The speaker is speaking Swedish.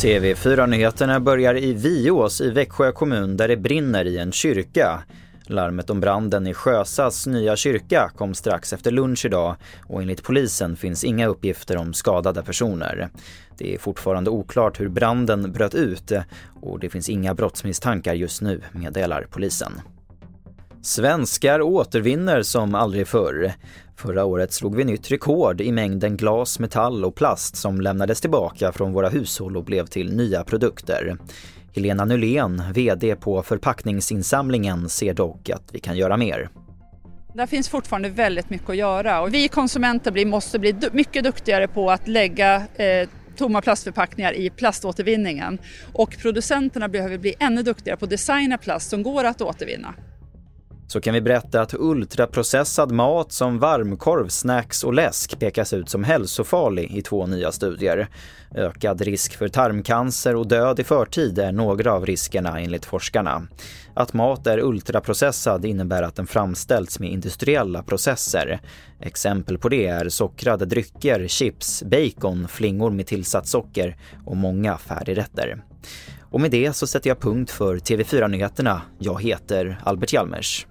TV4-nyheterna börjar i Viås i Växjö kommun där det brinner i en kyrka. Larmet om branden i Sjösas nya kyrka kom strax efter lunch idag och enligt polisen finns inga uppgifter om skadade personer. Det är fortfarande oklart hur branden bröt ut och det finns inga brottsmisstankar just nu, meddelar polisen. Svenskar återvinner som aldrig förr. Förra året slog vi nytt rekord i mängden glas, metall och plast som lämnades tillbaka från våra hushåll och blev till nya produkter. Helena Nylén, VD på Förpackningsinsamlingen, ser dock att vi kan göra mer. Där finns fortfarande väldigt mycket att göra och vi konsumenter måste bli mycket duktigare på att lägga eh, tomma plastförpackningar i plaståtervinningen och producenterna behöver bli ännu duktigare på att designa plast som går att återvinna så kan vi berätta att ultraprocessad mat som varmkorv, snacks och läsk pekas ut som hälsofarlig i två nya studier. Ökad risk för tarmcancer och död i förtid är några av riskerna enligt forskarna. Att mat är ultraprocessad innebär att den framställts med industriella processer. Exempel på det är sockrade drycker, chips, bacon, flingor med tillsatt socker och många färdigrätter. Och med det så sätter jag punkt för TV4-nyheterna. Jag heter Albert Hjalmers.